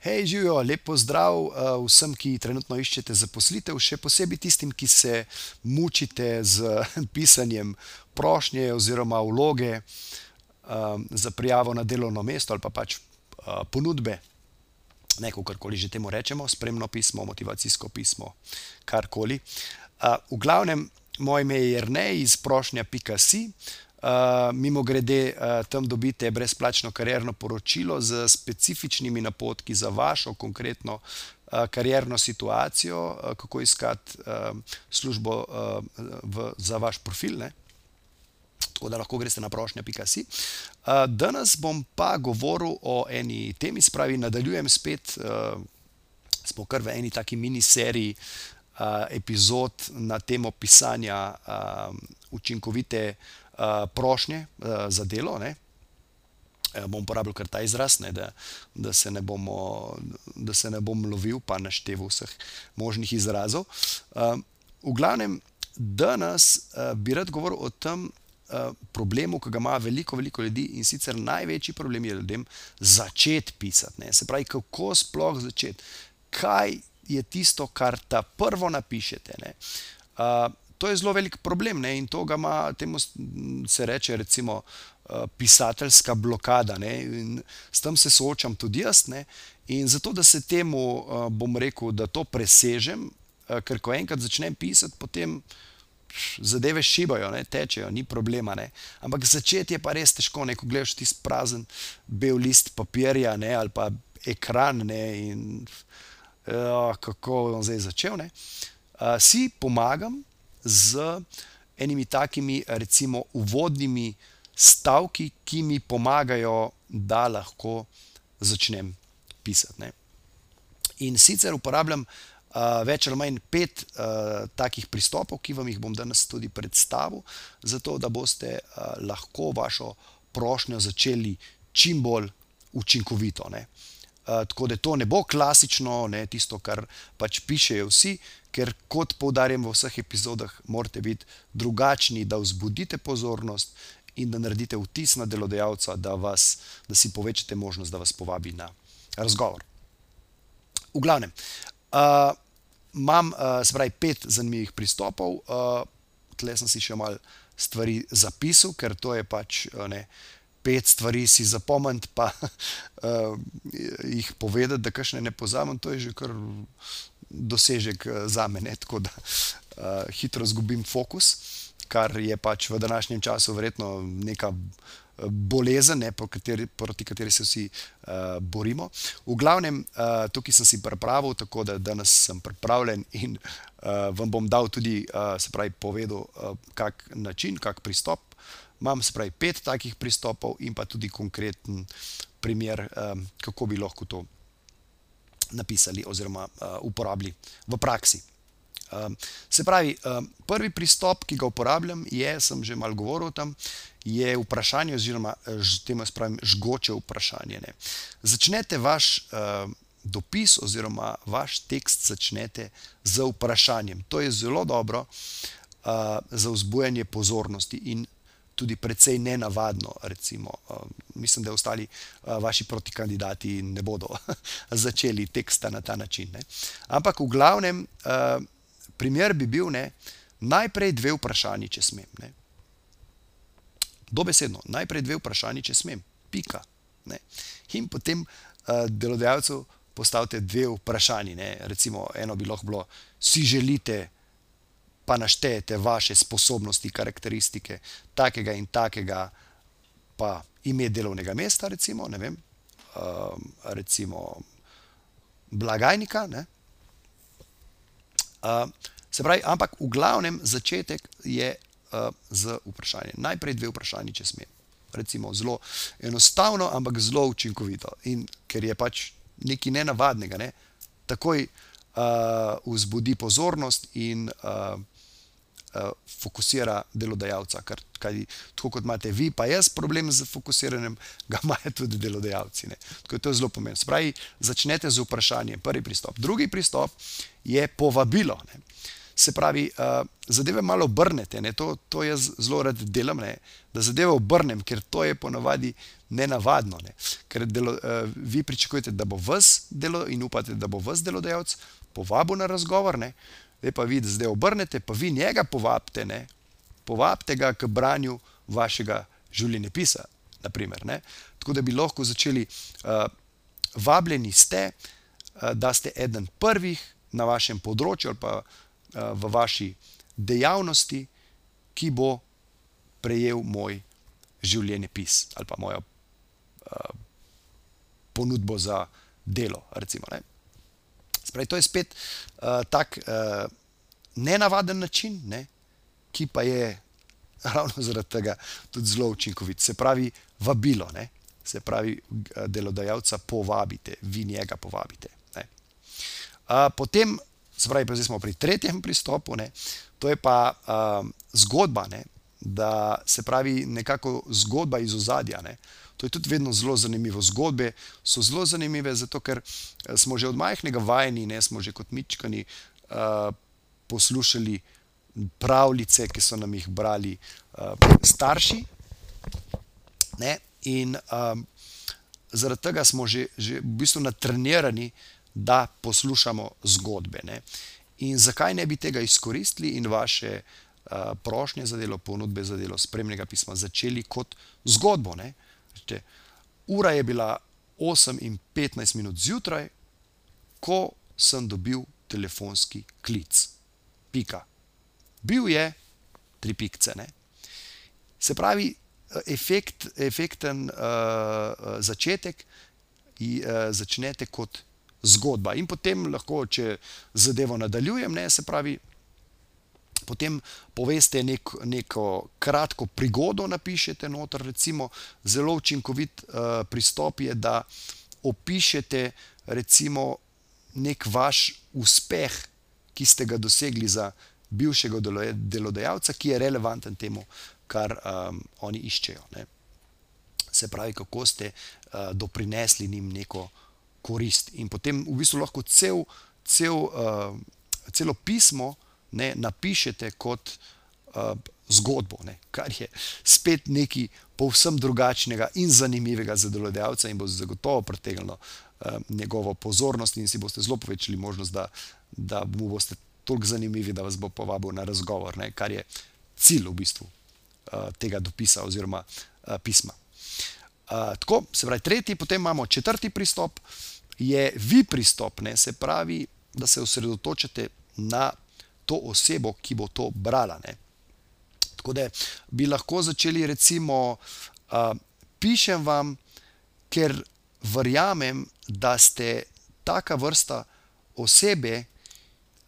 Hej, živijo, lepo zdrav uh, vsem, ki trenutno iščete zaposlitev, še posebej tistim, ki se mučite z pisanjem prošnje oziroma vloge um, za prijavo na delovno mesto ali pa pač uh, ponudbe, neko karkoli že temu rečemo, spremno pismo, motivacijsko pismo, karkoli. V glavnem, moje ime je Jrnej iz prošnja.si. Uh, mimo grede, uh, tam dobite brezplačno karjerno poročilo z specifičnimi napotki za vašo konkretno uh, karjerno situacijo, uh, kako iskati uh, službo uh, v, za vaš profil. Ne? Tako da lahko greste na prošnja.si. Uh, danes bom pa govoril o eni temi, spravi, nadaljujem spet, uh, smo kar v eni taki miniseriji uh, epizod na temo pisanja uh, učinkovite uh, prošnje uh, za delo. Ne? Bom uporabil kar ta izraz, ne, da, da, se ne bomo, da se ne bom lovil, pa našteval vseh možnih izrazov. V glavnem, danes bi rad govoril o tem problemu, ki ga ima veliko, veliko ljudi in sicer največji problem je ljudem začeti pisati. Ne. Se pravi, kako sploh začeti, kaj je tisto, kar ta prvo napišete. Uh, to je zelo velik problem ne? in to ga ima, temu se reče, recimo, uh, pisateljska blokada. Ne? In s tem se soočam tudi jaz. Ne? In zato, da se temu, uh, bom rekel, da to presežem, uh, ker ko enkrat začnem pisati, potem. Zadeve šibajo, ne, tečejo, ni problema. Ne. Ampak začeti je pa res težko, ne, ko gledaš ti prazen bel list papirja ne, ali pa ekran. Ne, in, uh, kako bom zdaj začel? Uh, si pomagam, z enimi takimi, recimo, uvodnimi stavki, ki mi pomagajo, da lahko začnem pisati. Ne. In sicer uporabljam uh, več ali manj pet uh, takih pristopov, ki vam jih bom danes tudi predstavil, zato da boste uh, lahko vašo prošnjo začeli čim bolj učinkovito. Ne. Uh, tako da to ne bo klasično, ne, tisto, kar pač pišejo vsi, ker, kot poudarjam v vseh epizodah, morate biti drugačni, da vzbudite pozornost in da naredite vtis na delodajalca, da, vas, da si povečate možnost, da vas povabi na razgovor. V glavnem, uh, imam uh, pravi, pet zanimivih pristopov, uh, tle sem si še malo stvari zapisal, ker to je pač ne. Pet stvari si zapomniti, pa uh, jih povedati, da kašne ne pozamem, to je že kar dosežek eh, za me, ne? tako da uh, hitro izgubim fokus, kar je pač v današnjem času verjetno neka bolezen, ne? kateri, proti kateri se vsi uh, borimo. V glavnem, uh, tukaj sem si pripravil, tako da danes sem pripravljen in uh, vam bom dal tudi, uh, se pravi, povedal, uh, kak način, kak pristop. Imam pravi pet takih pristopov in pa tudi konkreten primer, um, kako bi lahko to napisali oziroma uh, uporabili v praksi. Um, se pravi, prvi pristop, ki ga uporabljam, je, sem že malo govoril o tem, je vprašanje, oziroma temu spravim žgoče vprašanje. Ne. Začnete vaš dopis, oziroma vaš tekst, začnete z vprašanjem. To je zelo dobro za vzbujanje pozornosti in tudi precej nenavadno. Recimo, uh, mislim, da ostali uh, vaši protikandidati ne bodo začeli teksta na ta način. Ne. Ampak v glavnem, uh, primer bi bil ne, najprej dve vprašanji, če smem. Ne. Dobesedno, najprej dve vprašanji, če smem, pika. Ne. In potem uh, delodajalcu postavite dve vprašanji. Ne. Recimo, eno bi lahko bilo, si želite pa naštejete vaše sposobnosti, karakteristike, takega in takega, pa ime delovnega mesta, recimo, vem, uh, recimo blagajnika. Uh, se pravi, ampak v glavnem začetek je uh, z vprašanjem. Najprej dve vprašanji, če smem. Recimo zelo enostavno, ampak zelo učinkovito. In ker je pač nekaj nenavadnega, ne? takoj uh, vzbudi pozornost in uh, fokusira delodajalca. Ker, kaj, tako kot imate vi, pa jaz problem z fokusiranjem, ga imajo tudi delodajalci. Ne. Tako je to zelo pomembno. Spravi, začnete z vprašanjem, prvi pristop. Drugi pristop je povabilo. Ne. Se pravi, uh, zadeve malo obrnete, to, to jaz zelo rad delam, ne? da zadeve obrnem, ker to je ponavadi nenavadno. Ne? Ker delo, uh, vi pričakujete, da bo vas delo in upate, da bo vas delodajalec povabil na razgovor, zdaj pa vi zdaj obrnete, pa vi njega povabite, ne? povabite ga k branju vašega življenjepisa. Naprimer, Tako da bi lahko začeli, uh, vabljeni ste, uh, da ste eden prvih na vašem področju ali pa uh, v vaši dejavnosti, ki bo prejel moj življenjepis ali pa mojo uh, ponudbo za delo. Recimo, Spravi, to je spet uh, tak uh, nenavaden način, ne, ki pa je ravno zaradi tega tudi zelo učinkovit. Se pravi, vabilo, ne, se pravi, delodajalca povabite, vi njega povabite. Uh, potem, spravi, pa zdaj smo pri tretjem pristopu, ne, to je pa uh, zgodba, ne, da se pravi, nekako zgodba iz ozadja. Ne. To je tudi vedno zelo zanimivo. Zgodbe so zelo zanimive, zato ker eh, smo že od majhnega vajeni, ne smo že kot mičkani uh, poslušali pravljice, ki so nam jih brali uh, starši. Ne? In um, zaradi tega smo že, že v bistvu natrenirani, da poslušamo zgodbe. Ne? In zakaj ne bi tega izkoristili in vaše uh, prošnje za delo, ponudbe za delo, spremnega pisma začeli kot zgodbo? Ne? Rečete, ura je bila 8 in 15 minut zjutraj, ko sem dobil telefonski klic. Pika. Bil je tri pikce. Ne? Se pravi, efekt, efekten uh, začetek uh, začnete kot zgodba. In potem lahko, če zadevo nadaljujem, ne, se pravi, potem poveste nek, neko kratko prigodo, napišete noter. Recimo, zelo učinkovit uh, pristop je, da opišete recimo, nek vaš uspeh, ki ste ga dosegli za bivšega delodajalca, ki je relevanten temu, kar um, oni iščejo. Ne. Se pravi, kako ste uh, doprinesli njim neko korist. In potem v bistvu lahko cel, cel, uh, celo pismo ne, napišete kot uh, zgodbo, ne, kar je spet nekaj povsem drugačnega in zanimivega za delodajalca, in bo zagotovo pritegnilo uh, njegovo pozornost, in si boste zelo povečali možnost, da, da mu boste toliko zanimivi, da vas bo povabil na razgovor, ne, kar je cilj v bistvu uh, tega dopisa oziroma uh, pisma. Uh, tako, se pravi, tretji, potem imamo četrti pristop, je vi pristop, ne, se pravi, da se osredotočate na to osebo, ki bo to brala. Ne. Tako da bi lahko začeli, recimo, uh, pišem vam, ker verjamem, da ste taka vrsta osebe,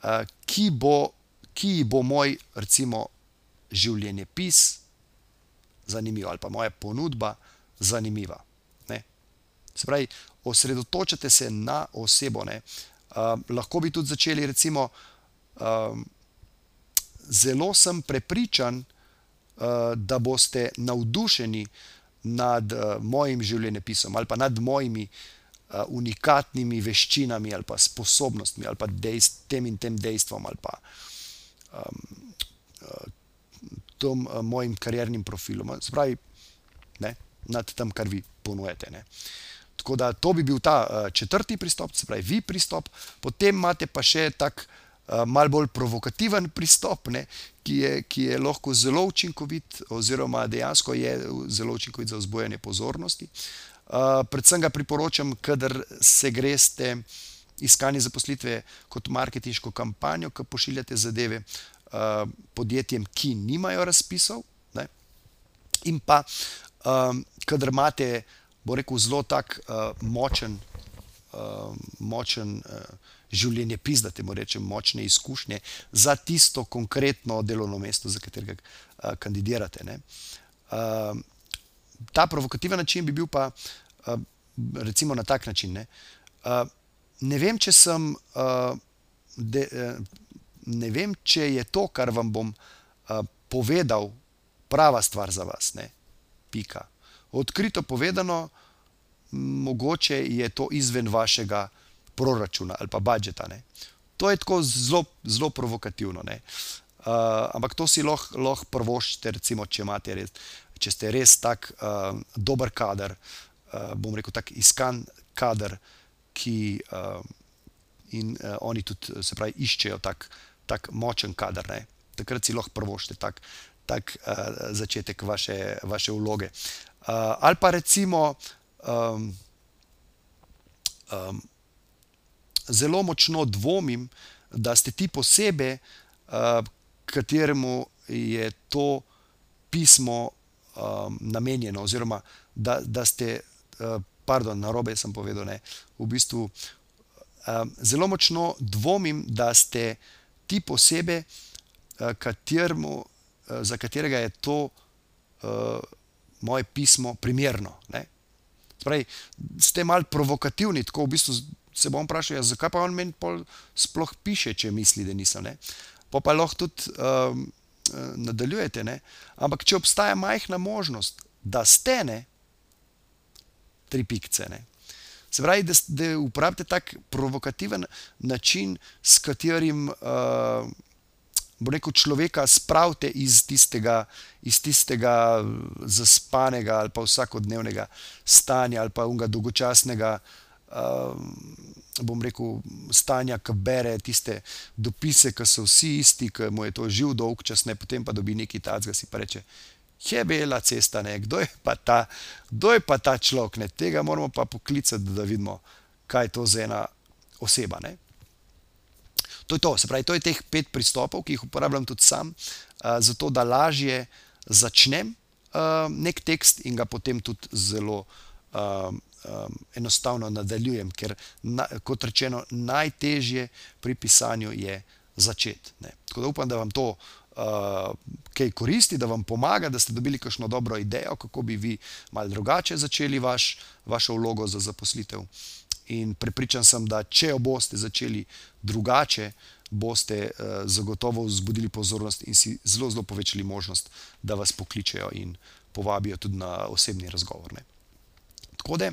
uh, ki, bo, ki bo moj, recimo, življenjepis zanimiv ali pa moja ponudba zanimiva. Ne. Se pravi, osredotočate se na osebo. Uh, lahko bi tudi začeli, recimo, um, zelo sem prepričan, uh, da boste navdušeni nad uh, mojim življenjepisom ali pa nad mojimi uh, unikatnimi veščinami ali pa sposobnostmi ali pa dejst, tem in tem dejstvom ali pa um, uh, tom uh, mojim kariernim profilom. Spravi, ne, nad tem, kar vi ponujete. Ne. Tako da to bi bil ta uh, četrti pristop, se pravi, vi pristop, potem imate pa še tak uh, Eh, malo bolj provokativen pristop, ne, ki, je, ki je lahko zelo učinkovit, oziroma dejansko je zelo učinkovit za vzbojanje pozornosti. Uh, predvsem ga priporočam, kadar se greste iskanje zaposlitve kot marketinško kampanjo, ki pošiljate zadeve uh, podjetjem, ki nimajo razpisov. Ne, in pa, um, kadar imate, bo rekel, zelo tak uh, močen, uh, močen uh, življenje pis, da temu rečem, močne izkušnje za tisto konkretno delovno mesto, za katerega uh, kandidirate. Uh, ta provokativen način bi bil pa uh, recimo na tak način. Ne, uh, ne vem, če sem. Uh, De, ne vem, če je to, kar vam bom uh, povedal prava stvar za vas. Ne? Pika. Odkrito povedano, mogoče je to izven vašega proračuna ali pa budžeta. Ne? To je tako zelo, zelo provokativno. Uh, ampak to si lahko loh prvoščite, recimo, če, res, če ste res tako uh, dober kader, uh, bom rekel, tako iskan kader, ki uh, in uh, oni tudi se pravi, iščejo tako tak močen kader. Ne? Takrat si lahko prvoščite tak, tak, uh, začetek vaše, vaše vloge. Uh, ali pa recimo. Um, um, zelo močno dvomim, da ste ti posebej, uh, kateremu je to pismo um, namenjeno, oziroma da, da ste, uh, pardon, na robe sem povedal, ne, v bistvu zelo močno dvomim, da ste ti posebej, kateremu, za katerega je to moje pismo primerno. Ne. Spravi, ste mal provokativni, tako v bistvu se bom vprašal, ja, zakaj pa on meni sploh piše, če misli, da nisem. Ne? Pa pa lahko tudi um, nadaljujete. Ne? Ampak če obstaja majhna možnost, da ste ne, tri pikce. Ne? Se pravi, da, da uporabite tak provokativen način, s katerim. Uh, Bo rekel človeka, spravite iz tistega, iz tistega zaspanega ali pa vsakodnevnega stanja ali pa unga dolgočasnega bom rekel, stanja, ki bere tiste dopise, ki so vsi isti, ki mu je to živ dolg čas, ne potem pa dobi neki tac, ki si pa reče. Je bila cesta, ne? kdo je pa ta, kdo je pa ta človek, ne? tega moramo pa poklicati, da vidimo, kaj je to za ena oseba. Ne? To je to, se pravi, to je teh pet pristopov, ki jih uporabljam tudi sam, uh, zato da lažje začnem uh, nek tekst in ga potem tudi zelo uh, um, enostavno nadaljujem, ker, na, kot rečeno, najtežje pri pisanju je začeti. Tako da upam, da vam to uh, kaj koristi, da vam pomaga, da ste dobili kakšno dobro idejo, kako bi vi mal drugače začeli vaš, vašo vlogo za zaposlitev. In prepričan sem, da če jo boste začeli drugače, boste uh, zagotovo vzbudili pozornost in si zelo, zelo povečali možnost, da vas pokličejo in povabijo tudi na osebni razgovor. Ne. Tako da, uh,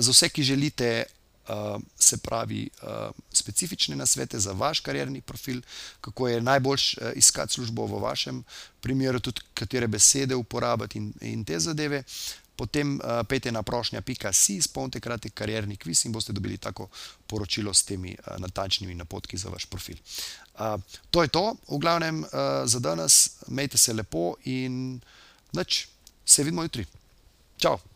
za vse, ki želite, uh, se pravi, uh, specifične nasvete za vaš karjerni profil, kako je najboljš iskati službo v vašem primeru, tudi katere besede uporabiti in, in te zadeve. Potem uh, pejte na prošnja.si, izpolnite kratek karjerni kviz in boste dobili tako poročilo s temi uh, natančnimi napotki za vaš profil. Uh, to je to, v glavnem uh, za danes, imejte se lepo in noč, se vidimo jutri. Čau!